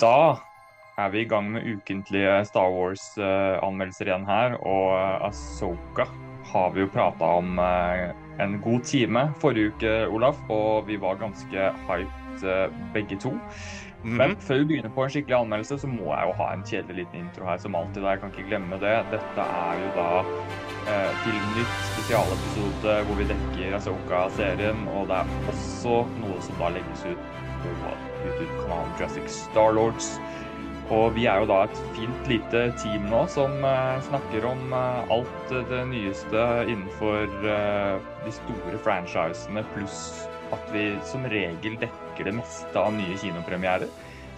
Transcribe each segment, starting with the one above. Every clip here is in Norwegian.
Da er vi i gang med ukentlige Star Wars-anmeldelser igjen her. Og Asoka har vi jo prata om eh, en god time forrige uke, Olaf. Og vi var ganske hyped eh, begge to. Men før vi begynner på en skikkelig anmeldelse, så må jeg jo ha en kjedelig liten intro her som alltid. Jeg kan ikke glemme det. Dette er jo da eh, Filmnytt spesialepisode hvor vi dekker Asoka-serien. Og det er også noe som da legges ut YouTube-kanalen Jurassic Starlords. Og vi er jo da et fint lite team nå som eh, snakker om eh, alt det nyeste innenfor eh, de store franchisene, pluss at vi som regel dekker det meste av nye kinopremierer.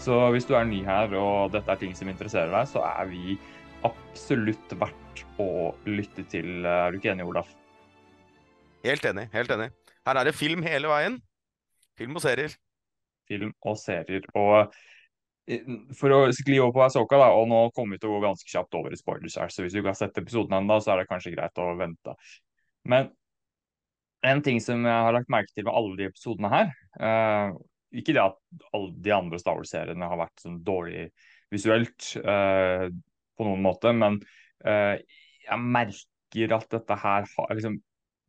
Så hvis du er ny her og dette er ting som interesserer deg, så er vi absolutt verdt å lytte til. Er du ikke enig, Olaf? Helt enig. Helt enig. Her er det film hele veien. Film og serier. Film og serier. Og for å skli over på Asoka, da, og nå kommer vi til å gå ganske kjapt over i spoilers her, så hvis du ikke har sett episoden ennå, så er det kanskje greit å vente. Men en ting som jeg har lagt merke til med alle de episodene her uh, Ikke det at alle de andre Star Wars-seriene har vært sånn dårlig visuelt uh, på noen måte, men uh, jeg merker at dette her har, liksom,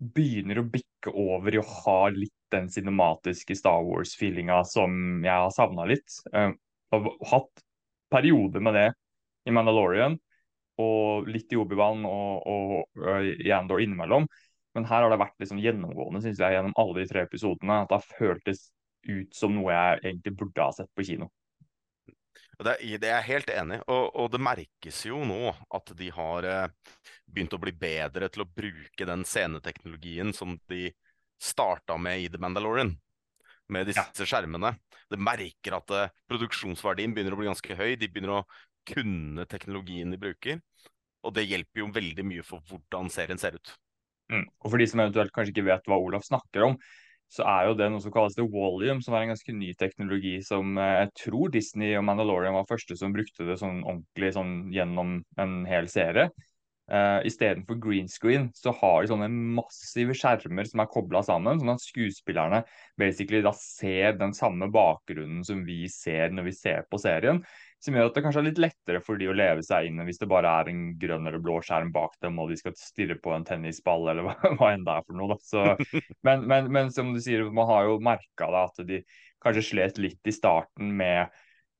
begynner å bikke over i å ha litt den cinematiske Star Wars-feelinga som jeg har savna litt. Jeg har hatt perioder med det i Mandalorian og litt i Obi-Wan og, og, og, i Andor innimellom. Men her har det vært liksom gjennomgående synes jeg, gjennom alle de tre episodene. At det har føltes ut som noe jeg egentlig burde ha sett på kino. Det, det er jeg helt enig og, og, det merkes jo nå at de har eh, begynt å bli bedre til å bruke den sceneteknologien som de starta med i The Mandalorian med disse ja. skjermene. Det merker at uh, produksjonsverdien begynner å bli ganske høy. De begynner å kunne teknologien de bruker. Og det hjelper jo veldig mye for hvordan serien ser ut. Mm. Og for de som eventuelt kanskje ikke vet hva Olaf snakker om, så er jo det noe som kalles the volume, som er en ganske ny teknologi som uh, jeg tror Disney og Mandalorian var første som brukte det sånn ordentlig sånn gjennom en hel serie. Uh, Istedenfor green screen så har de sånne massive skjermer som er kobla sammen, sånn at skuespillerne basically da ser den samme bakgrunnen som vi ser når vi ser på serien. Som gjør at det kanskje er litt lettere for de å leve seg inn hvis det bare er en grønn eller blå skjerm bak dem og de skal stirre på en tennisball eller hva, hva enn det er for noe. Så, men, men, men, som du sier, man har jo merka at de kanskje slet litt i starten med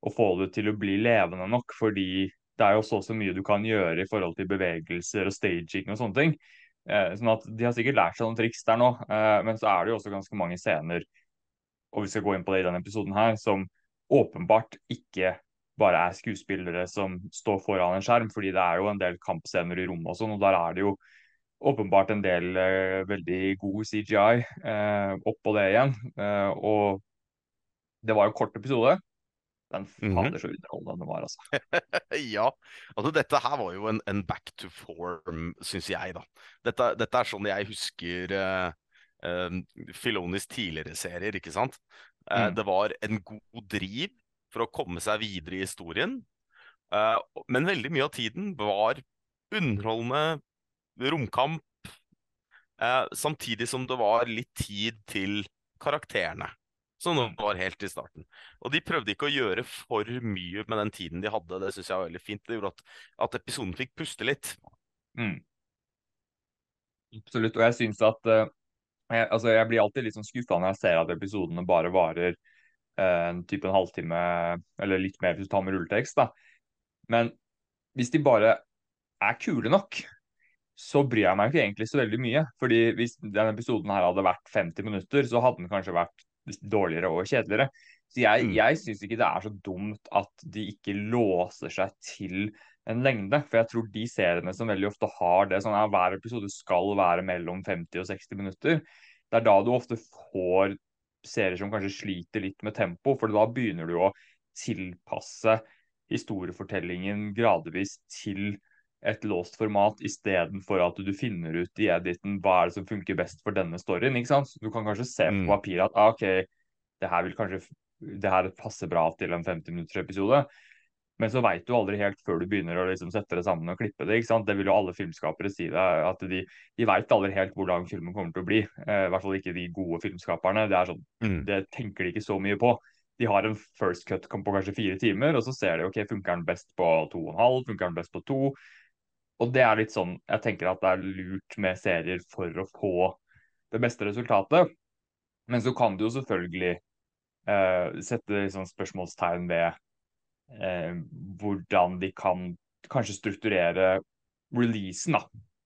å få det til å bli levende nok, fordi det er jo så så mye du kan gjøre i forhold til bevegelser og staging og sånne ting. Eh, sånn at De har sikkert lært seg noen triks der nå, eh, men så er det jo også ganske mange scener og vi skal gå inn på det i denne episoden her, som åpenbart ikke bare er skuespillere som står foran en skjerm, fordi det er jo en del kampscener i rommet og sånn, og der er det jo åpenbart en del eh, veldig god CGI eh, oppå det igjen. Eh, og det var jo kort episode, den mhm. fader så underholdende den var, altså. ja. Altså, dette her var jo en, en back to form, syns jeg, da. Dette, dette, er sånn jeg husker uh, uh, Filonis tidligere serier, ikke sant. Uh, mm. Det var en god driv for å komme seg videre i historien. men veldig mye av tiden var underholdende romkamp, samtidig som det var litt tid til karakterene som det var helt i starten. Og de prøvde ikke å gjøre for mye med den tiden de hadde. Det syns jeg var veldig fint. Det gjorde at, at episoden fikk puste litt. Mm. Absolutt. Og jeg syns at uh, jeg, altså jeg blir alltid litt sånn skuffa når jeg ser at episodene bare varer uh, en type en halvtime, eller litt mer hvis du tar med rulletekst. da. Men hvis de bare er kule nok, så bryr jeg meg ikke egentlig så veldig mye. Fordi hvis denne episoden her hadde vært 50 minutter, så hadde den kanskje vært dårligere og kjedeligere. Så jeg, mm. jeg syns ikke det er så dumt at de ikke låser seg til en lengde. For jeg tror de seriene som veldig ofte har det sånn at hver episode skal være mellom 50 og 60 minutter, det er da du ofte får serier som kanskje sliter litt med tempo. For da begynner du å tilpasse historiefortellingen gradvis til et låst format istedenfor at du finner ut i editen hva er det som funker best for denne storyen. ikke sant? Du kan kanskje se på mm. papiret at ah, OK, det her vil kanskje det her passer bra til en 50 minutters episode. Men så veit du aldri helt før du begynner å liksom sette det sammen og klippe det. ikke sant? Det vil jo alle filmskapere si. det, at De, de veit aldri helt hvor filmen kommer til å bli. Eh, I hvert fall ikke de gode filmskaperne. Det er sånn, mm. det tenker de ikke så mye på. de har en first cut på kanskje fire timer, og så ser de ok, funker den best på to og en halv, funker den best på to. Og det er litt sånn jeg tenker at det er lurt med serier for å få det beste resultatet. Men så kan du jo selvfølgelig eh, sette liksom spørsmålstegn ved eh, hvordan de kan kanskje strukturere releasen da,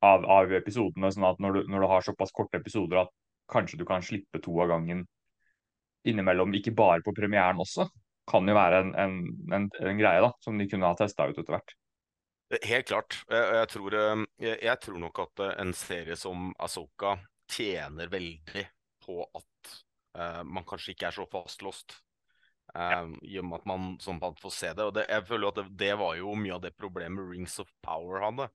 av, av episodene, sånn at når du, når du har såpass korte episoder at kanskje du kan slippe to av gangen innimellom, ikke bare på premieren også, kan jo være en, en, en, en greie da, som de kunne ha testa ut etter hvert. Helt klart. Jeg, jeg, tror, eh, jeg, tror, nok at eh, en serie som Asoka tjener veldig på at uh, man kanskje ikke er så fastlåst. Uh, I og med at man sånn får se det. Og det, jeg føler at det, det, var jo mye av det problemet Rings of Power hadde.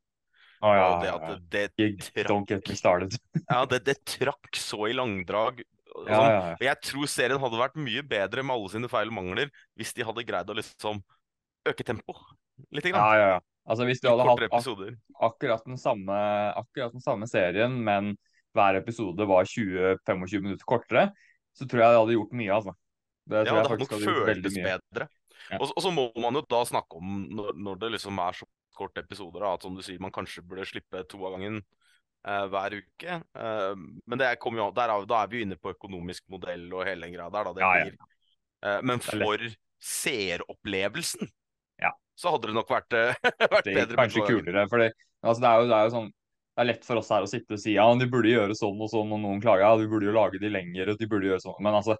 Oh, ja, det at det, det trakk, Don't get me started. ja, det, trakk så i langdrag. Sånn. Ja, ja, ja. Jeg tror serien hadde vært mye bedre med alle sine feil og mangler hvis de hadde greid å liksom øke tempo litt. Grann. Ja, ja, ja. Altså Hvis du hadde hatt ak akkurat, den samme, akkurat den samme serien, men hver episode var 20-25 minutter kortere, så tror jeg det hadde gjort mye. altså. Det ja, det hadde nok føltes bedre. Ja. Og, så må man jo da snakke om, når, når det liksom er så korte episoder, at som du sier, man kanskje burde slippe to av gangen uh, hver uke. Uh, men jo, der, da er vi jo inne på økonomisk modell og hele den greia der. Da, ja, blir, uh, men for seeropplevelsen så hadde det nok vært, vært det bedre. Kanskje kulere. for altså, det, er jo, det er jo sånn det er lett for oss her å sitte og si ja, de burde gjøre sånn og sånn, og noen klager ja, de burde jo lage de lenger, og de burde gjøre sånn. Men altså,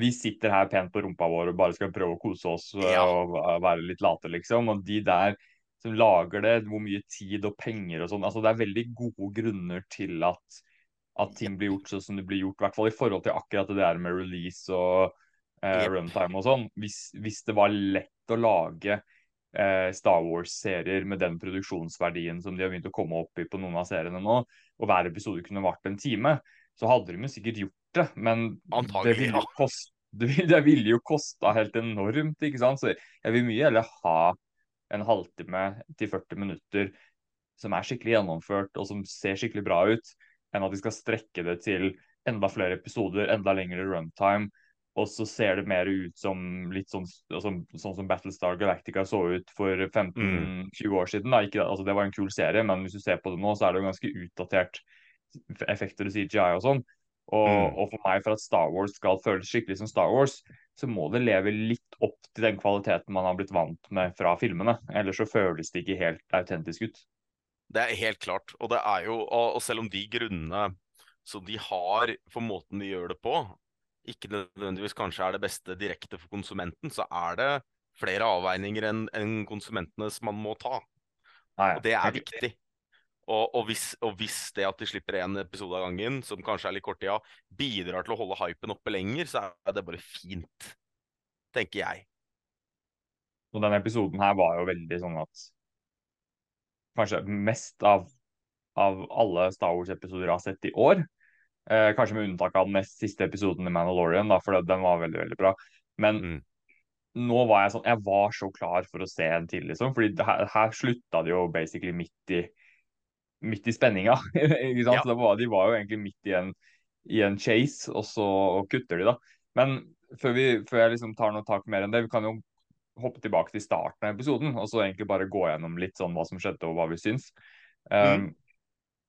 vi sitter her pent på rumpa vår og bare skal prøve å kose oss ja. og være litt late, liksom. Og de der som lager det, hvor mye tid og penger og sånn. Altså, det er veldig gode grunner til at, at ting blir gjort sånn som det blir gjort. I hvert fall i forhold til akkurat det der med release og eh, runtime og sånn. Hvis, hvis, det var lett å lage eh, Star Wars-serier med den produksjonsverdien som de har begynt å komme opp i på noen av seriene nå, og hver episode kunne vart en time, så hadde de jo sikkert gjort det, men det ville jo koste det ville jo kosta helt enormt, ikke sant. Så jeg vil mye heller ha en halvtime til 40 minutter som er skikkelig gjennomført og som ser skikkelig bra ut, enn at de skal strekke det til enda flere episoder, enda lengre runtime. Og så ser det mer ut som litt sånn, sånn, sånn som Battlestar Galactica så ut for 15-20 mm. år siden. Ikke, altså det var en kul serie, men hvis du ser på det nå, så er det jo ganske utdatert effekter og CGI og sånn. Og, mm. og, for meg, for at Star Wars skal føles skikkelig som Star Wars, så må det leve litt opp til den kvaliteten man har blitt vant med fra filmene. Ellers så føles det ikke helt autentisk ut. Det er helt klart. Og det er jo, og selv om de grunnene som de har for måten de gjør det på, ikke nødvendigvis kanskje er det beste direkte for konsumenten, så er det flere avveininger enn en konsumentenes man må ta. Nei, og det er viktig. Og, og, hvis, og, hvis, det at de slipper én episode av gangen, som kanskje er litt kort, tida, bidrar til å holde hypen oppe lenger, så er det bare fint. Tenker jeg. Og denne episoden her var jo veldig sånn at Kanskje mest av, av alle Star Wars-episoder jeg har sett i år. Eh, kanskje med unntak av den nest siste episoden i Mandalorian, da, for den var veldig, veldig bra. Men mm. nå var jeg sånn Jeg var så klar for å se en til, liksom. Fordi her, her slutta det jo basically midt i midt i spenninga. ikke sant? Ja. Var, de var jo egentlig midt i en, i en chase, og så kutter de, da. Men før, vi, før jeg liksom tar noe tak mer enn det, vi kan jo hoppe tilbake til starten av episoden, og så egentlig bare gå gjennom litt sånn hva som skjedde, og hva vi syns. Um, mm.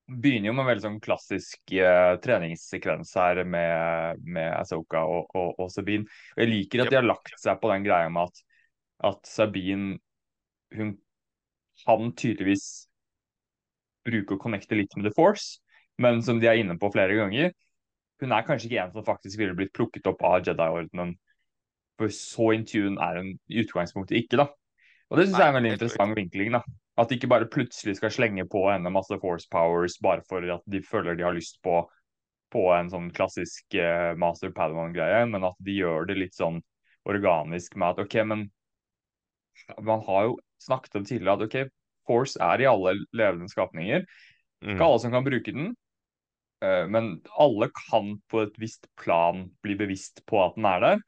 Begynner jo med en veldig sånn klassisk eh, treningssekvens her med, med Asoka og, og, og, Sabine. Og jeg liker at de har lagt seg på den greia med at, at Sabine hun kan tydeligvis bruke og connecte litt med The Force, men som de er inne på flere ganger, hun er kanskje ikke en som faktisk ville blitt plukket opp av Jedi-ordenen. For så in tune er hun i utgangspunktet ikke, da. Og det syns jeg er en veldig interessant vinkling. da. At de ikke bare plutselig skal slenge på henne masse force powers bare for at de føler de har lyst på, på en sånn klassisk uh, master padawan-greie, men at de gjør det litt sånn organisk med at OK, men man har jo snakket om tidligere at OK, Force er i alle levende skapninger. Ikke mm. alle som kan bruke den, uh, men alle kan på et visst plan bli bevisst på at den er der.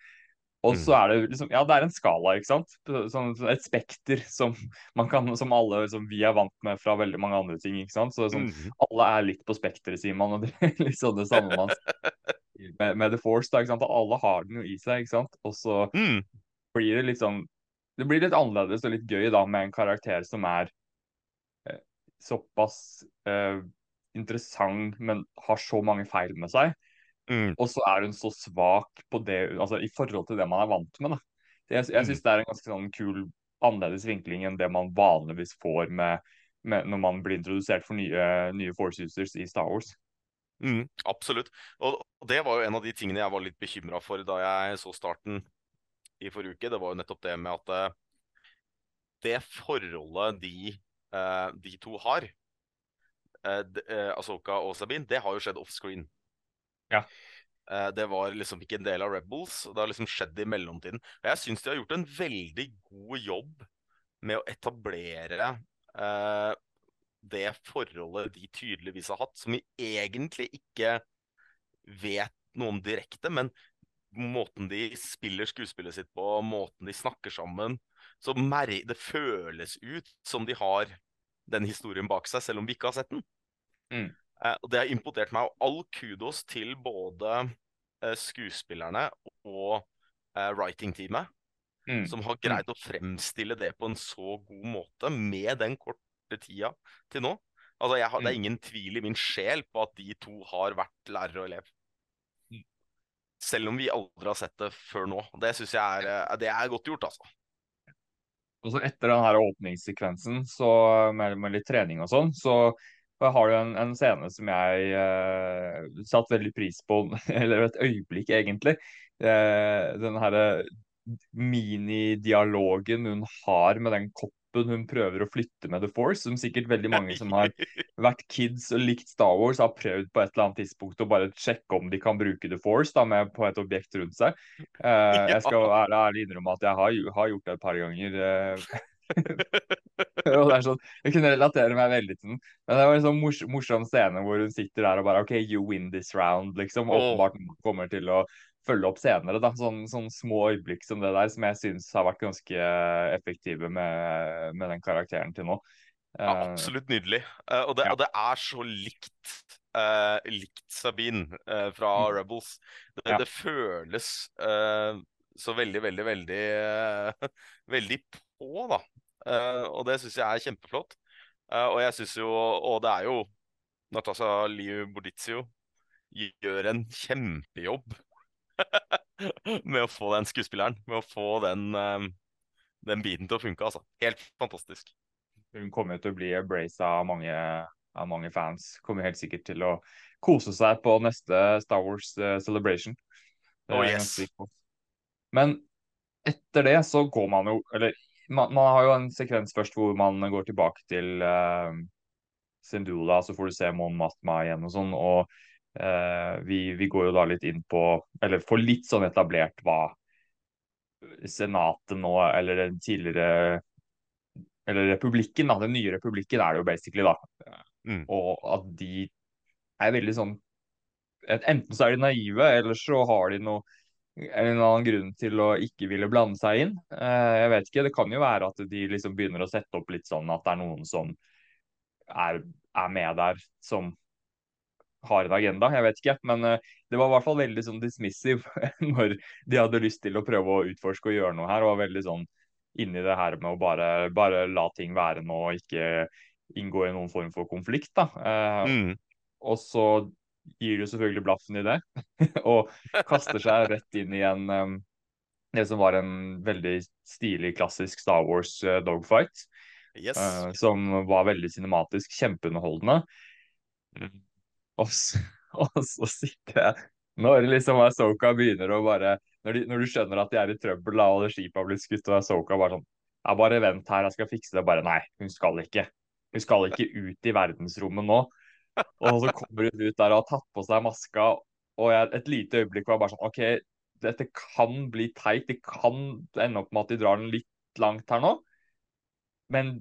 Og så mm. er det liksom Ja, det er en skala, ikke sant? Sånn, et spekter som man kan, som alle som vi er vant med fra veldig mange andre ting. ikke sant? Så sånn, mm. Alle er litt på spekteret, sier man. og det er litt sånn det samme man med, med The Force. da, ikke sant? Alle har den jo i seg, ikke sant? Og så Mm, blir det litt sånn Det blir litt annerledes og litt gøy da med en karakter som er eh, såpass eh, interessant, men har så mange feil med seg. Mm, Og så er hun så svak på det, altså i forhold til det man er vant med. da. Jeg, jeg mm, syns det er en ganske sånn kul, annerledes vinkling enn det man vanligvis får med, med når man blir introdusert for nye, nye Force users i Star Wars. mm, absolutt. Og, og det var jo en av de tingene jeg var litt bekymra for da jeg så starten i forrige uke. Det var jo nettopp det med at eh, det forholdet de, eh, de to har, uh, Asoka og Sabine, det har jo skjedd offscreen. Ja. Eh, det var liksom ikke en del av Rebels. og Det har liksom skjedd i mellomtiden. Og jeg syns de har gjort en veldig god jobb med å etablere eh, det forholdet de tydeligvis har hatt, som vi egentlig ikke vet noe om direkte, men måten de spiller skuespillet sitt på, måten de snakker sammen så Det føles ut som de har den historien bak seg, selv om vi ikke har sett den. Mm. Eh, og Det har imponert meg, og all kudos til både eh, skuespillerne og eh, writing-teamet, Mm. som har greid å fremstille det på en så god måte med den korte tida til nå. Altså, jeg har, Det er Mm. ingen tvil i min sjel på at de to har vært lærer og elev. Mm. Selv om vi aldri har sett det før nå. Det syns jeg er, det er godt gjort, altså. Og så etter den her åpningssekvensen så med, med litt trening og sånn, så har jo en, en scene som jeg uh, satt veldig pris på, eller et øyeblikk egentlig. Uh, den herre minidialogen hun har med den koppen hun prøver å flytte med The Force, som sikkert veldig mange som har vært kids og likt Star Wars, har prøvd på et eller annet tidspunkt å bare sjekke om de kan bruke The Force da, med, på et objekt rundt seg. Uh, jeg skal ærlig, ærlig innrømme at jeg har, har gjort det et par ganger. og det er sånn, Jeg kunne relatere meg veldig til den. Men det var en sånn mors morsom scene hvor hun sitter der og bare OK, you win this round, liksom. Åh. Åpenbart kommer til å følge opp senere. da, Sånn, sånn små øyeblikk som det der, som jeg syns har vært ganske effektive med, med den karakteren til nå. Ja, Eh, absolutt nydelig. Uh, og, det, Ja. og det er så likt, uh, likt Sabine uh, fra Mm. Rebels. Det, Ja. det føles så veldig, veldig, veldig Veldig på, da. Eh, og det syns jeg er kjempeflott. Eh, og jeg syns jo Og det er jo Natasha Liu Bordizio gjør en kjempejobb med å få den skuespilleren, med å få den, eh, den biten til å funke, altså. Helt fantastisk. Hun kommer til å bli embraced av mange, av mange fans. Kommer helt sikkert til å kose seg på neste Star Wars Celebration. Oh, yes. Men etter det så går man jo Eller man, man har jo en sekvens først hvor man går tilbake til uh, Sindula, så får du se Mon Matma igjen og sånn. Og uh, vi, vi går jo da litt inn på Eller får litt sånn etablert hva Senatet nå, eller den tidligere Eller republikken, da. Den nye republikken er det jo basically, da. Mm. Og at de er veldig sånn Enten så er de naive, eller så har de noe en annen grunn til å ikke ville blande seg inn. Eh, jeg vet ikke, Det kan jo være at de liksom begynner å sette opp litt sånn at det er noen som er, er med der, som har en agenda. Jeg vet ikke. Men eh, det var i hvert fall veldig sånn dismissive når de hadde lyst til å prøve å utforske og gjøre noe her. Og var veldig sånn inni det her med å bare, bare la ting være nå og ikke inngå i noen form for konflikt. da. Eh, Mm. og så gir jo selvfølgelig blaffen i det, og kaster seg rett inn i en um, det som var en veldig stilig, klassisk Star Wars uh, dogfight. Yes. uh, som var veldig cinematisk, kjempeunderholdende. Og, så- og så sitter jeg Når liksom Asoka begynner å bare når, de, når du skjønner at de er i trøbbel, da, og det skipet har blitt skutt, og Asoka bare sånn Ja, bare vent her, jeg skal fikse det. Bare nei, hun skal ikke. Hun skal ikke ut i verdensrommet nå. Og så kommer hun ut der og har tatt på seg maska, og jeg, et lite øyeblikk var bare sånn OK, dette kan bli teit. Det kan ende opp med at de drar den litt langt her nå. Men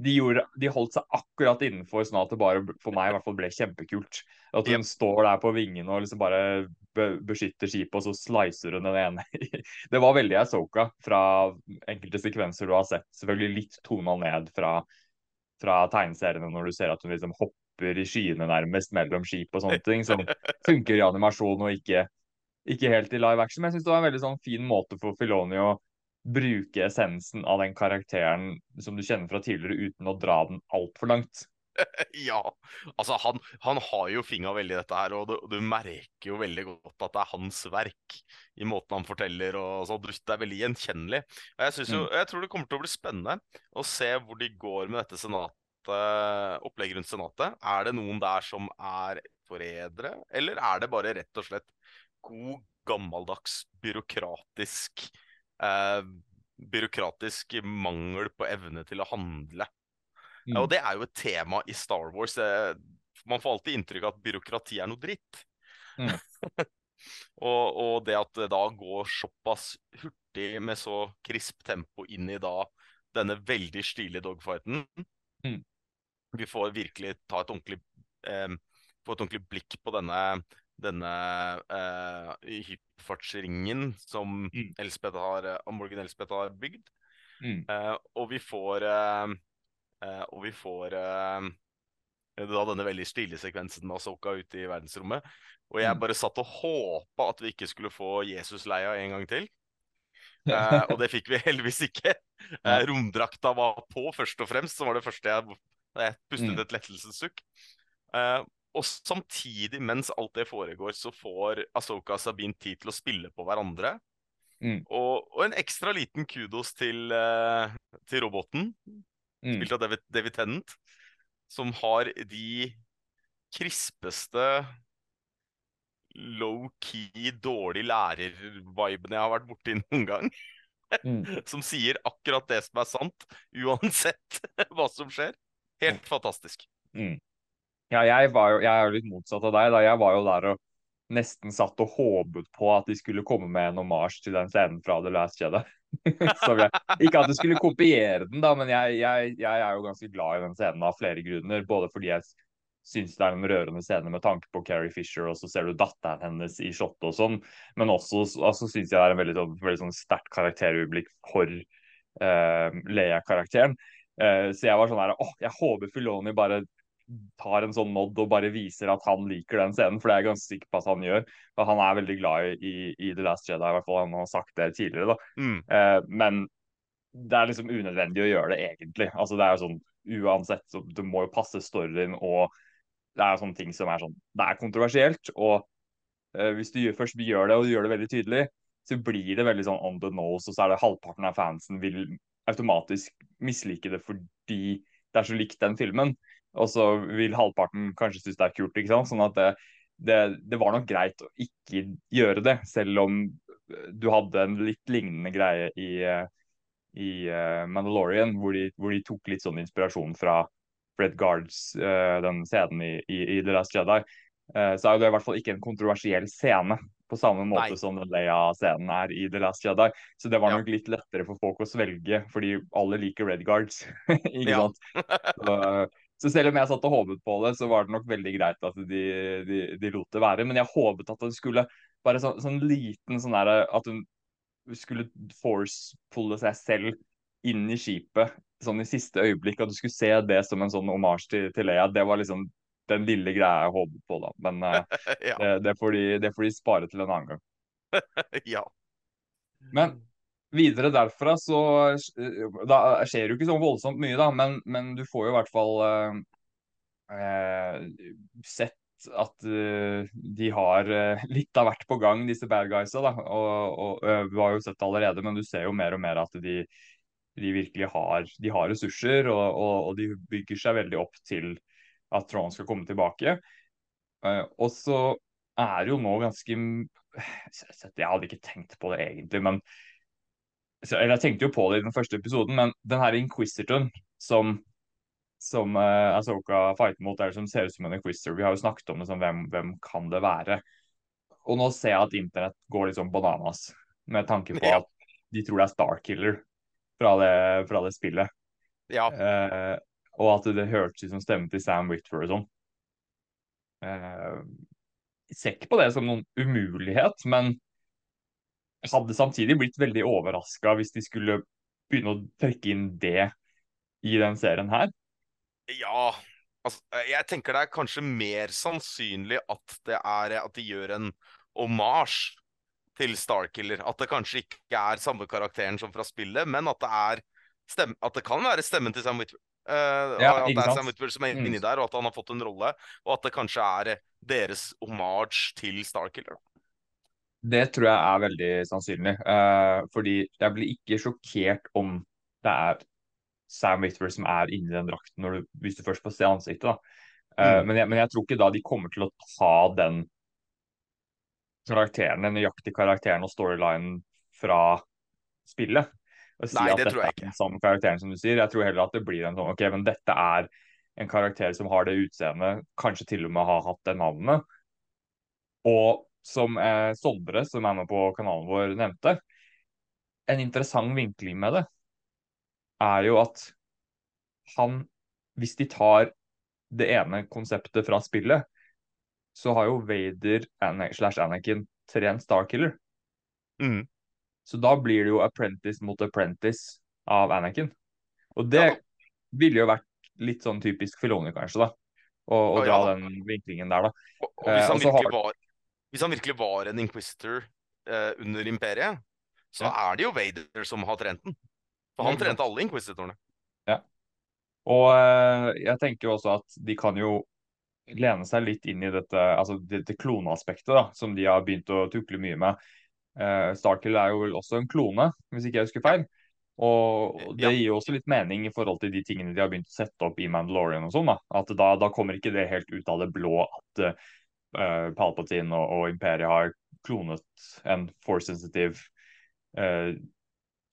de, gjorde, de holdt seg akkurat innenfor, sånn at det bare for meg i hvert fall ble kjempekult. At hun Yep. står der på vingene og liksom bare be beskytter skipet, og så slicer hun den ene. det var veldig Asoka fra enkelte sekvenser du har sett. Selvfølgelig litt tona ned fra, fra tegneseriene når du ser at hun liksom hopper hopper i skyene nærmest mellom skip og sånne ting, som funker i animasjon og ikke, ikke helt i live action. Men jeg syns det var en veldig sånn fin måte for Filoni å bruke essensen av den karakteren som du kjenner fra tidligere, uten å dra den altfor langt. Ja, altså han, han har jo finga veldig i dette her, og du, du, merker jo veldig godt at det er hans verk i måten han forteller og sånn. Det er veldig gjenkjennelig. Og jeg, jo, mm. jeg tror det kommer til å bli spennende å se hvor de går med dette senatet, opplegget rundt senatet. Er det noen der som er forrædere, eller er det bare rett og slett god, gammeldags, byråkratisk eh, byråkratisk mangel på evne til å handle? Mm. Og det er jo et tema i Star Wars. Man får alltid inntrykk av at byråkrati er noe dritt. Mm. og, og, det at det da går såpass hurtig med så krisp tempo inn i da denne veldig stilige dogfighten mm. Vi får virkelig ta et ordentlig eh, få et ordentlig blikk på denne denne eh, hyperfartsringen som mm. Elspeth har, Morgan Elspeth har bygd. Mm. Eh, og vi får eh, Uh, og vi får da denne veldig stille sekvensen med Asoka ute i verdensrommet. Og jeg mm. bare satt og håpa at vi ikke skulle få Jesus-leia en gang til. Uh, og det fikk vi heldigvis ikke. romdrakta var på, først og fremst, som var det første jeg, jeg pustet mm. et lettelsessukk. og samtidig, mens alt det foregår, så får Asoka og Sabine tid til å spille på hverandre. Mm. Og, og, en ekstra liten kudos til, til roboten mm. spilt av David, David Tennant, som har de krispeste low-key, dårlig lærer-vibene jeg har vært borti noen gang. Mm. som sier akkurat det som er sant, uansett hva som skjer. Helt fantastisk. Mm. Ja, jeg, var jo, jeg er jo litt motsatt av deg. da Jeg var jo der og nesten satt og håpet på at de skulle komme med en omasj til den scenen fra The Last Jedi. ikke at du skulle kopiere den, da, men jeg, jeg, jeg, er jo ganske glad i den scenen av flere grunner. Både fordi jeg syns det er en rørende scene med tanke på Carrie Fisher, og så ser du datteren hennes i shot og sånn. Men også altså, syns jeg det er en veldig, sånn, veldig sånn sterkt karakterøyeblikk for uh, Leia-karakteren. Uh, så jeg var sånn her åh, jeg håper Filoni bare tar en sånn nod og bare viser at han liker den scenen, for det er jeg ganske sikker på at han gjør. For han er veldig glad i, i The Last Jedi, i hvert fall han har sagt det tidligere. da. Mm. Eh, men det er liksom unødvendig å gjøre det, egentlig. Altså det er jo sånn, Uansett, så det må jo passe storyen, og det er jo sånne ting som er sånn Det er kontroversielt, og eh, hvis du først gjør det, og du gjør det veldig tydelig, så blir det veldig sånn on the nose, og så er det halvparten av fansen vil automatisk mislike det fordi det er så likt den filmen og så vil halvparten kanskje synes det er kult. ikke sant? Sånn at det, det, det, var nok greit å ikke gjøre det, selv om du hadde en litt lignende greie i, i uh, Mandalorian, hvor de, hvor de, tok litt sånn inspirasjon fra Fred Guards, uh, den scenen i, i, i, The Last Jedi. Så er det i hvert fall ikke en kontroversiell scene, på samme måte Nei. som den Leia-scenen er i The Last Jedi. Så det var nok litt lettere for folk å svelge, fordi alle liker Red Guards. ikke sant? Så, så selv om jeg satt og håpet på det, så var det nok veldig greit at de, de, de lot det være. Men jeg håpet at det skulle bare så, sånn liten sånn derre At hun skulle force-pulle seg selv inn i skipet sånn i siste øyeblikk. At du skulle se det som en sånn omasj til, til Leia. Det var liksom den lille greia jeg håper på, da. Men uh, ja. det, det, får de, det, får de, spare til en annen gang. ja. Men videre derfra så eh, da skjer jo ikke så voldsomt mye, da, men, men du får jo i hvert fall eh, eh sett at uh, de har uh, litt av hvert på gang, disse bad guysa. da, og, og uh, Du har jo sett det allerede, men du ser jo mer og mer at de, de virkelig har, de har ressurser, og, og, og, de bygger seg veldig opp til at Tron skal komme tilbake. og så er det jo nå ganske Jeg hadde ikke tenkt på det egentlig, men eller Jeg tenkte jo på det i den første episoden, men den her Inquisitoren som, som uh, Asoka fighter mot, eller som ser ut som en Inquisitor Vi har jo snakket om det sånn, hvem, hvem kan det være? Og nå ser jeg at internett går liksom bananas med tanke på ja. at de tror det er Starkiller fra det, fra det spillet. Ja. Uh, og at det hørtes ut som stemmen til Sam Whitford og sånn. Jeg ser ikke på det som noen umulighet, men hadde samtidig blitt veldig overraska hvis de skulle begynne å trekke inn det i den serien her. Ja, Altså, jeg tenker det er kanskje mer sannsynlig at det er at de gjør en omasj til Starkiller. At det kanskje ikke er samme karakteren som fra spillet, men at det er stem at det kan være stemmen til Sam Whitwer. Uh, Ja, at det er? Sam Whitwer som er Mm. der, og at han har fått en rolle. Og at det kanskje er deres homage til Starkiller. Det tror jeg er veldig sannsynlig. Uh, fordi jeg blir ikke sjokkert om det er Sam Witwer som er inni den drakten når du, hvis du først får se ansiktet. da. Uh, Mm. men, jeg, men jeg tror ikke da de kommer til å ta den karakteren, den nøyaktige karakteren og storylinen fra spillet. Og si Nei, at det dette er den samme karakteren som du sier. Jeg tror heller at det blir en sånn OK, men dette er en karakter som har det utseendet, kanskje til og med har hatt det navnet. Og som eh, Sondre, som er med på kanalen vår, nevnte, en interessant vinkling med det er jo at han, hvis de tar det ene konseptet fra spillet, så har jo Vader slash Anakin trent Starkiller. Mm. Så da blir det jo apprentice mot apprentice av Anakin. Og det Ja. ville jo vært litt sånn typisk Filoni, kanskje, da. Å dra ja den vinklingen der, da. Og, og Eh, hvis, han eh, har- var, hvis han virkelig var en inquisitor eh, under imperiet, så Ja. er det jo Vader som har trent den. For han Ja, trente alle inquisitorene. Og eh, jeg tenker jo også at de kan jo lene seg litt inn i dette, altså dette kloneaspektet, da, som de har begynt å tukle mye med. Uh, Starkill er jo vel også en klone, hvis ikke jeg husker feil. Og det gir jo også litt mening i forhold til de tingene de har begynt å sette opp i Mandalorian og sånn. da. At da, da kommer ikke det helt ut av det blå at uh, Palpatine og, og Imperiet har klonet en force sensitive uh,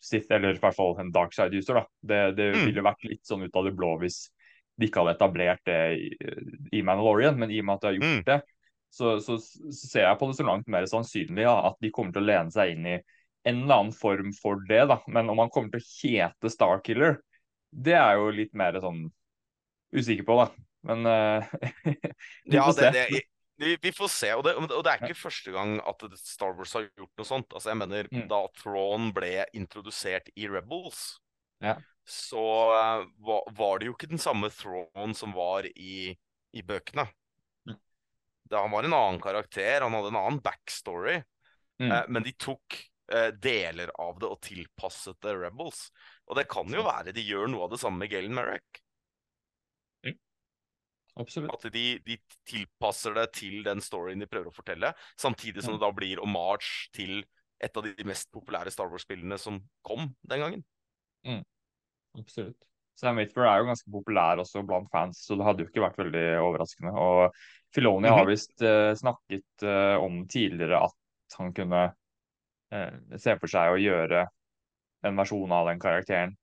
Sith, eller i hvert fall en dark side user. da. Det, det Mm. ville vært litt sånn ut av det blå hvis de ikke hadde etablert det i, i Mandalorian, men i og med at de har gjort Mm. det, så, så, så ser jeg på det så langt mer sannsynlig ja, at de kommer til å lene seg inn i en eller annen form for det. da. Men om han kommer til å hete Starkiller, det er jo litt mer sånn usikker på, da. Men uh, vi Ja, får det, se. det, vi, vi får se. Og det, og det er ikke første gang at Star Wars har gjort noe sånt. Altså, jeg mener, Mm. Da Thrawn ble introdusert i Rebels, Ja. så uh, var, var det jo ikke den samme Thrawn som var i, i bøkene. Mm. Han var en annen karakter, han hadde en annen backstory. Mm. Eh, men de tok eh, deler av det og tilpasset det Rebels. Og det kan jo være de gjør noe av det samme med Galen Merrick. Absolutt. At de, de tilpasser det til den storyen de prøver å fortelle, samtidig som Mm. det da blir hommage til et av de mest populære Star Wars-spillene som kom den gangen. Absolutt. Sam Witwer er jo ganske populær også blant fans, så det hadde jo ikke vært veldig overraskende. Og Filoni har Mhm. visst eh, snakket eh, om tidligere at han kunne eh, se for seg å gjøre en versjon av den karakteren.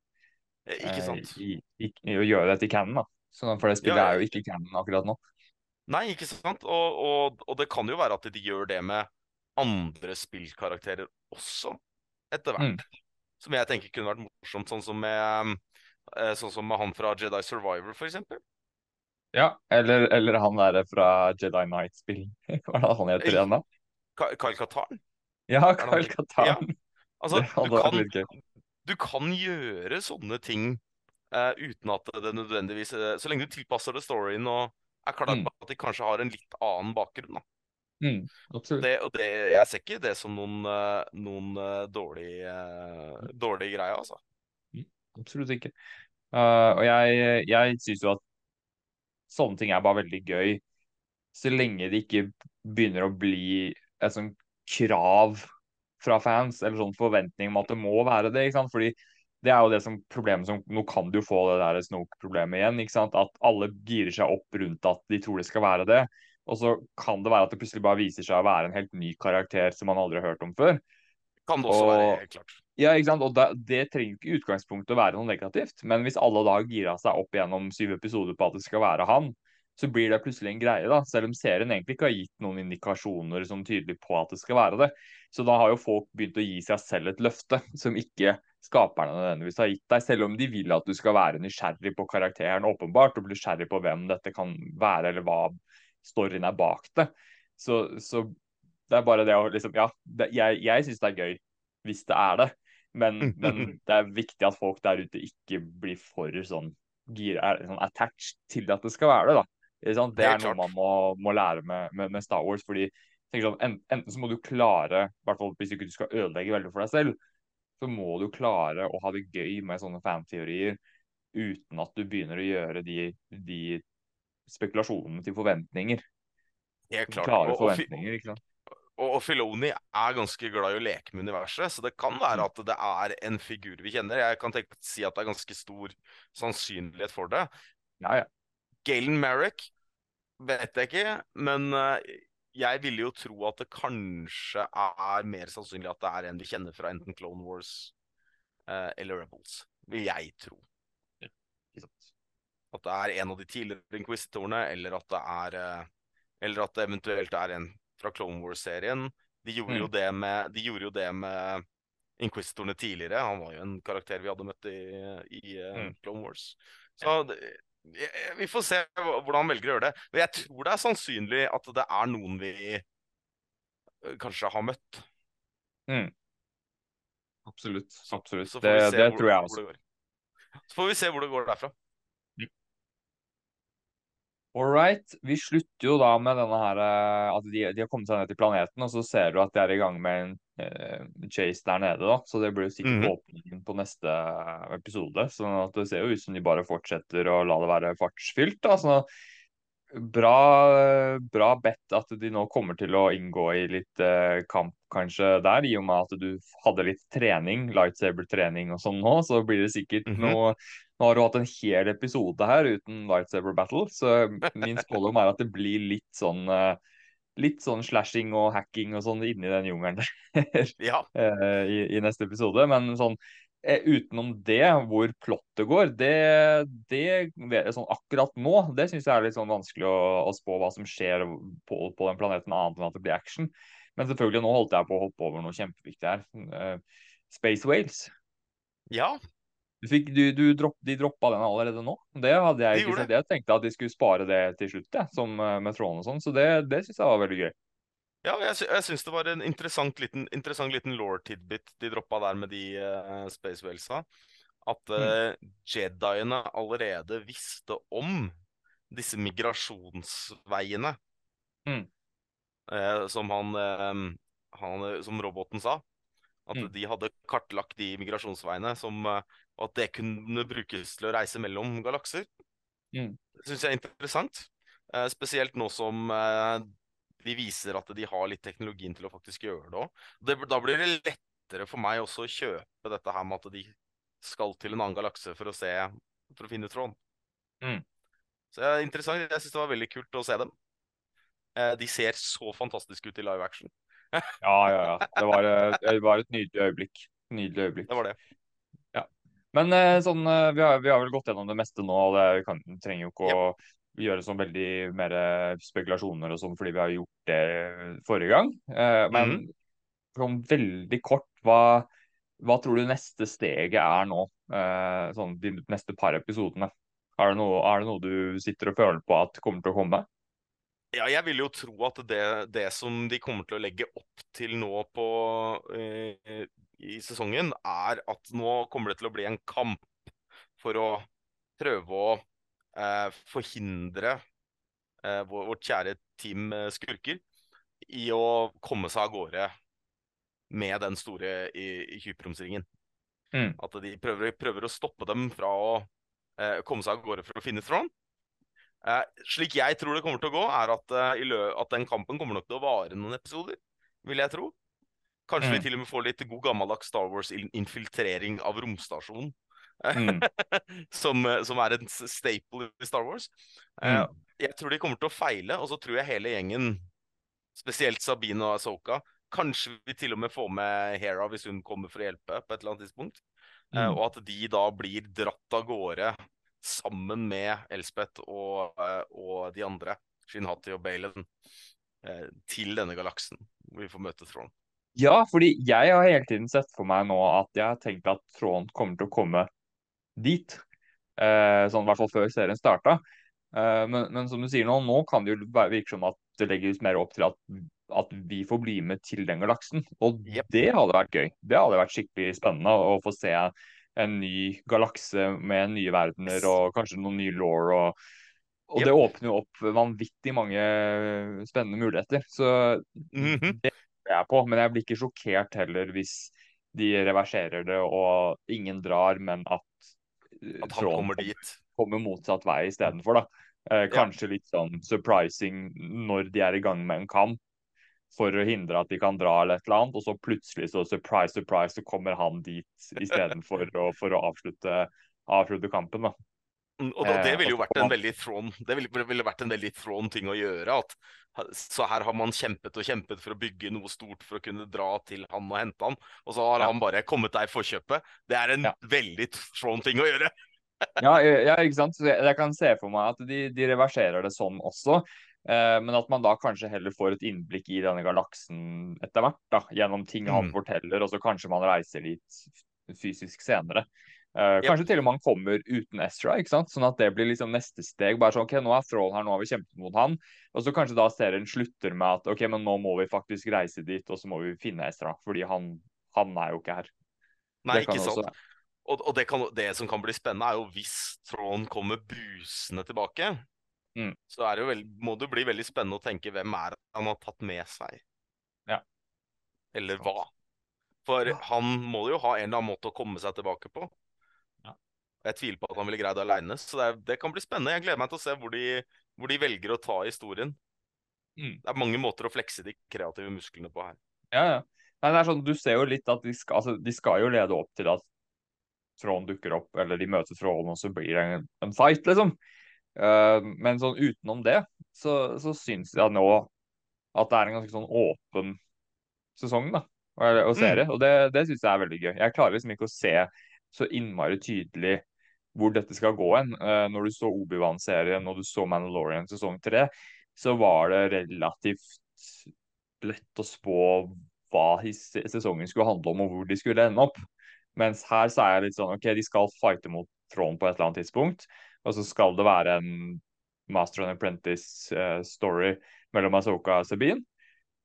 Eh, Ikke eh, sant? I, i, i å gjøre det til canon, da. Så, for det spillet Ja, ja. er jo ikke canon akkurat nå. Nei, ikke sant? Og, og, og det kan jo være at de gjør det med andre spillkarakterer også, etter hvert. Mm. Som jeg tenker kunne vært morsomt, sånn som med, eh, sånn som med han fra Jedi Survivor, eksempel. Ja, eller, eller han der fra Jedi Knight-spill. Hva er det han heter igjen da? Kyle Katarn. Ja, Kyle Katarn. Katarn. Altså, du kan, du kan gjøre sånne ting uh, uten at det nødvendigvis uh, Så lenge du tilpasser det storyen og er klar Mm. at de kanskje har en litt annen bakgrunn. Da. Mm. Det, og det, jeg ser ikke det som noen, eh, noen eh, dårlig, eh, dårlig greie, altså. Absolutt ikke. Uh, og jeg, jeg syns jo at sånne ting er bare veldig gøy, så lenge det ikke begynner å bli et sånn krav fra fans, eller sånn forventning om at det må være det. ikke sant? Fordi det er jo det som problemet som Nå kan du jo få det der snok-problemet igjen. ikke sant? At alle girer seg opp rundt at de tror det skal være det. Og så kan det være at det plutselig bare viser seg å være en helt ny karakter som man aldri har hørt om før. Kan det også Og- være helt klart. Ja, ikke sant? Og da, Det trenger ikke i utgangspunktet å være noe negativt, men hvis alle da gira seg opp gjennom syv episoder på at det skal være han, så blir det plutselig en greie, da, selv om serien egentlig ikke har gitt noen indikasjoner som tydelig på at det skal være det. Så da har jo folk begynt å gi seg selv et løfte som ikke skaperne nødvendigvis har gitt deg, selv om de vil at du skal være nysgjerrig på karakteren, åpenbart, og bli nysgjerrig på hvem dette kan være, eller hva storyen er bak det. Så, så det er bare det å liksom Ja, det, jeg, jeg syns det er gøy hvis det er det. Men, men det er viktig at folk der ute ikke blir for sånn gir, er liksom attached til at det skal være det. da. Det er Helt noe man må, må lære med, med, med Star Wars. fordi sånn, en- Enten så må du klare, i hvert fall hvis du ikke skal ødelegge veldig for deg selv, så må du klare å ha det gøy med sånne fanteorier uten at du begynner å gjøre de, de spekulasjonene til forventninger. Helt klart. Klare forventninger, ikke sant. Og, Filoni er ganske glad i å leke med universet, så det kan være at det er en figur vi kjenner. Jeg kan tenke, si at det er ganske stor sannsynlighet for det. Ja, ja. Galen Merrick vet jeg ikke, men eh, jeg ville jo tro at det kanskje er mer sannsynlig at det er en vi kjenner fra enten Clone Wars eh, eller Rebels. Vil jeg tro. Ja. At det er en av de tidligere inquisitorene, eller at det er eh, Eller at det eventuelt er en fra Clone Wars-serien. De gjorde Mm. jo det med De gjorde jo det med inquisitorene tidligere. Han var jo en karakter vi hadde møtt i, i Mm. Clone Wars. Så det, vi får se hvordan han velger å gjøre det. Men jeg tror det er sannsynlig at det er noen vi eh, kanskje har møtt. Absolutt. Absolutt. Så får Det, det tror jeg også. Så får vi se hvor det går derfra. All right. Vi slutter jo da med denne her eh, at de, de har kommet seg ned til planeten, og så ser du at de er i gang med en uh, chase der nede. da, Så det blir jo sikkert mm. åpningen på neste episode. sånn at det ser jo ut som de bare fortsetter å la det være fartsfylt. da, så Bra, bra bedt at de nå kommer til å inngå i litt eh, kamp kanskje der, i og med at du hadde litt trening, lightsaber-trening og sånn nå, så blir det sikkert Mhm. noe Nå har du hatt en hel episode her uten lightsaber battle, så min spådom er at det blir litt sånn eh, Litt sånn slashing og hacking og sånn inni den jungelen der Ja. eh, i, i neste episode. Men sånn eh, utenom det, hvor plottet går, det, det sånn akkurat nå, det syns jeg er litt sånn vanskelig å, å spå hva som skjer på, på den planeten, annet enn at det blir action. Men selvfølgelig, nå holdt jeg på å hoppe over noe kjempeviktig her. Space Whales. ja. Du fikk, du, du dropp, de droppa den allerede nå. Det hadde jeg De ikke sett. Jeg tenkte at de skulle spare det til slutt, jeg, som eh, med tråden og sånn. Så det, det syns jeg var veldig gøy. Ja, jeg, sy syns det var en interessant liten, interessant liten law-tidbit de droppa der med de uh, Space Whalesa. At uh, Jediene allerede visste om disse migrasjonsveiene. Mm. Uh, som han, uh, han Som roboten sa. At Mm. de hadde kartlagt de migrasjonsveiene, som, eh, og at det kunne brukes til å reise mellom galakser. Mm. Det syns jeg er interessant. Eh, spesielt nå som eh, de viser at de har litt teknologien til å faktisk gjøre det òg. Da blir det lettere for meg også å kjøpe dette her med at de skal til en annen galakse for å se For å finne tråden. Mm. Så det er interessant. Jeg syns det var veldig kult å se dem. Eh, de ser så fantastiske ut i live action. Ja, ja, ja. Det var, eh, det var et nydelig øyeblikk. Nydelig øyeblikk. Det var det. Men eh, sånn, eh, vi har, vi har vel gått gjennom det meste nå, og det vi kan, trenger jo ikke å gjøre sånn veldig mer spekulasjoner og sånn, fordi vi har gjort det forrige gang. Eh, men sånn veldig kort, hva, hva tror du neste steget er nå? Eh, sånn de neste par episodene. Er det, noe, er det noe du sitter og føler på at kommer til å komme? Ja, jeg vil jo tro at det, det som de kommer til å legge opp til nå på, eh, i sesongen, er at nå kommer det til å bli en kamp for å prøve å eh, forhindre eh, vår, vårt kjære team eh, skurker i å komme seg av gårde med den store i, i hyperromsringen. Mm. At de prøver, prøver å stoppe dem fra å eh, komme seg av gårde for å finne Thrawn. Eh, slik jeg tror det kommer til å gå, er at, eh, at den kampen kommer nok til å vare noen episoder, vil jeg tro. Kanskje Mm. vi til og med får litt god gammeldags Star Wars-infiltrering av romstasjonen. Mm. som, eh, som er en staple i Star Wars. Eh, Mm. Jeg tror de kommer til å feile, og så tror jeg hele gjengen, spesielt Sabine og Asoka Kanskje vi til og med får med Hera hvis hun kommer for å hjelpe på et eller annet tidspunkt. Eh, Mm. og at de da blir dratt av gårde sammen med Elspeth og, eh, og de andre, Shinhati og Balen, eh, til denne galaksen. Hvor vi får møte Thrawn. Ja, fordi jeg har hele tiden sett for meg nå at jeg har tenkt at Tråden kommer til å komme dit. Eh, sånn i hvert fall før serien starta. Eh, men, men som du sier nå, nå kan det jo virke som at det legges mer opp til at, at vi får bli med til den galaksen. Og yep. det hadde vært gøy. Det hadde vært skikkelig spennende å få se en ny galakse med nye verdener og kanskje noen nye law. Og, og yep. det åpner jo opp vanvittig mange spennende muligheter. Så mm -hmm. det er jeg på. Men jeg blir ikke sjokkert heller hvis de reverserer det og ingen drar, men at, at han kommer dit. Kommer motsatt vei istedenfor, da. Eh, kanskje ja. litt sånn surprising når de er i gang med en kamp for å hindre at de kan dra eller et eller annet, og så plutselig så surprise, surprise, så kommer han dit istedenfor for å avslutte, avslutte kampen. da. Mm, og det, det ville jo vært en veldig thrawn, det ville, ville vært en veldig thrawn ting å gjøre. at Så her har man kjempet og kjempet for å bygge noe stort for å kunne dra til han og hente han, og så har ja. han bare kommet deg i forkjøpet. Det er en ja. veldig thrawn ting å gjøre. ja, ja, ikke sant. Så jeg, jeg, kan se for meg at de, de reverserer det sånn også. Eh, men at man da kanskje heller får et innblikk i denne galaksen etter hvert. da, Gjennom ting han mm. forteller, og så kanskje man reiser litt fysisk senere. Uh, yep. Kanskje til og med han kommer uten Ezra, ikke sant? sånn at det blir liksom neste steg. bare sånn, ok, Nå er Thrawn her, nå har vi kjempet mot han. Og så kanskje da serien slutter med at ok, men nå må vi faktisk reise dit, og så må vi finne Ezra. Fordi han, han er jo ikke her. Nei, ikke sant. Også... Og, og det, kan, det, som kan bli spennende, er jo hvis Thrawn kommer brusende tilbake. Mm. Så det veldig, må det bli veldig spennende å tenke hvem er han har tatt med seg. Ja. Eller hva. For ja. han må jo ha en eller annen måte å komme seg tilbake på. Ja. Jeg tviler på at han ville greid det aleine, så det, det, kan bli spennende. Jeg gleder meg til å se hvor de, hvor de velger å ta historien. Mm. Det er mange måter å flekse de kreative musklene på her. Ja, ja. Nei, det er sånn, Du ser jo litt at de skal, altså, de skal jo lede opp til at Tråden dukker opp, eller de møter Tråden, og så blir det en, en fight, liksom. Uh, men sånn utenom det, så, så syns jeg nå at det er en ganske sånn åpen sesong da, og, og serie. Mm. Og det, det syns jeg er veldig gøy. Jeg klarer liksom ikke å se så innmari tydelig hvor dette skal gå hen. Uh, når du så Obi-Wan-serien og du så Mandalorian sesong tre, så var det relativt lett å spå hva sesongen skulle handle om, og hvor de skulle ende opp. Mens her så er jeg litt sånn OK, de skal fighte mot Trond på et eller annet tidspunkt. Og så skal det være en Master and Apprentice-story eh, mellom Asoka og Sabine.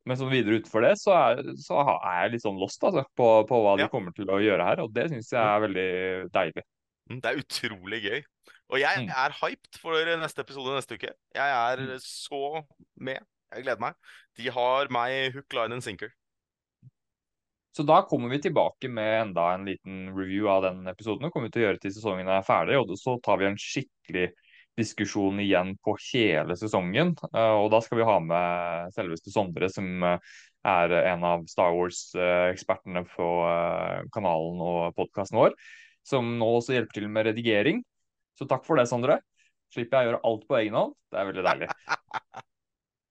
Men sånn videre utenfor det, så er, så er, jeg litt sånn lost altså, på, på hva ja. de kommer til å gjøre her. Og det syns jeg er veldig deilig. Mm, det er utrolig gøy. Og jeg mm. er hyped for neste episode neste uke. Jeg er mm. så med. Jeg gleder meg. De har meg hook, line and sinker. Så da kommer vi tilbake med enda en liten review av den episoden. og kommer til å gjøre til sesongen er ferdig, og så tar vi en skikkelig diskusjon igjen på hele sesongen. Eh, og da skal vi ha med selveste Sondre, som eh, er en av Star Wars-ekspertene på eh, kanalen og podkasten vår, som nå også hjelper til med redigering. Så takk for det, Sondre. Slipper jeg å gjøre alt på egen hånd. Det er veldig deilig.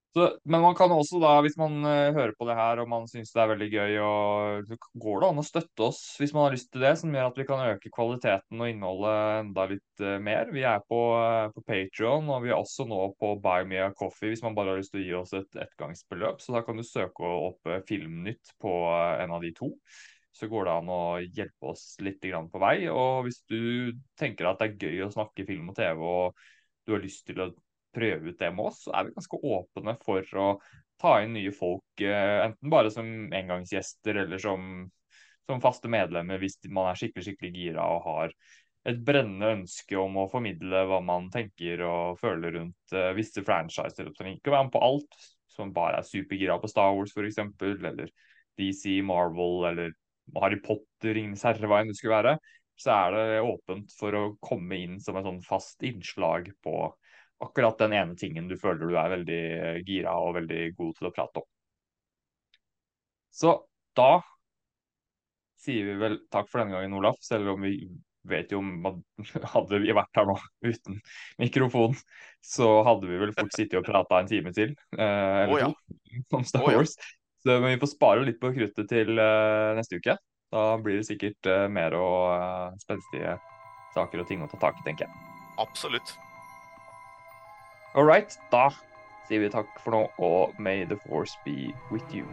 Så, men man kan også da, hvis man uh, hører på det her og man syns det er veldig gøy, og, går det an å støtte oss hvis man har lyst til det, som gjør at vi kan øke kvaliteten og innholdet enda litt uh, mer. Vi er på, uh, på Patrion, og vi er også nå på Buy Me a Coffee hvis man bare har lyst til å gi oss et ettgangsbeløp. Så da kan du søke opp Filmnytt på en av de to. Så går det an å hjelpe oss litt på vei. Og hvis du tenker at det er gøy å snakke film og TV, og du har lyst til å prøve ut det med oss, så er vi ganske åpne for å ta inn nye folk. Eh, enten bare som engangsgjester eller som, som faste medlemmer hvis man er skikkelig skikkelig gira og har et brennende ønske om å formidle hva man tenker og føler rundt uh, visse franchiser. Trenger ikke være med på alt, som bare er supergira på Star Wars f.eks., eller DC, Marvel eller Harry Potter, Ringenes herre, hva enn det skulle være. Så er det åpent for å komme inn som en sånn fast innslag på akkurat den ene tingen du føler du er veldig gira og veldig god til å prate om. Så da sier vi vel takk for denne gangen, Olaf. Selv om vi vet jo om hadde vi vært her nå uten mikrofon, så hadde vi vel fort sittet og prata en time til. Eh, eller oh, ja. to om Star oh, Wars. Ja. Så, men vi får spare litt på kruttet til eh, neste uke. Da blir det sikkert eh, mer og eh, spenstige saker og ting å ta tak i, tenker jeg. Absolutt. All right, da sier vi takk for nå, og may the force be with you.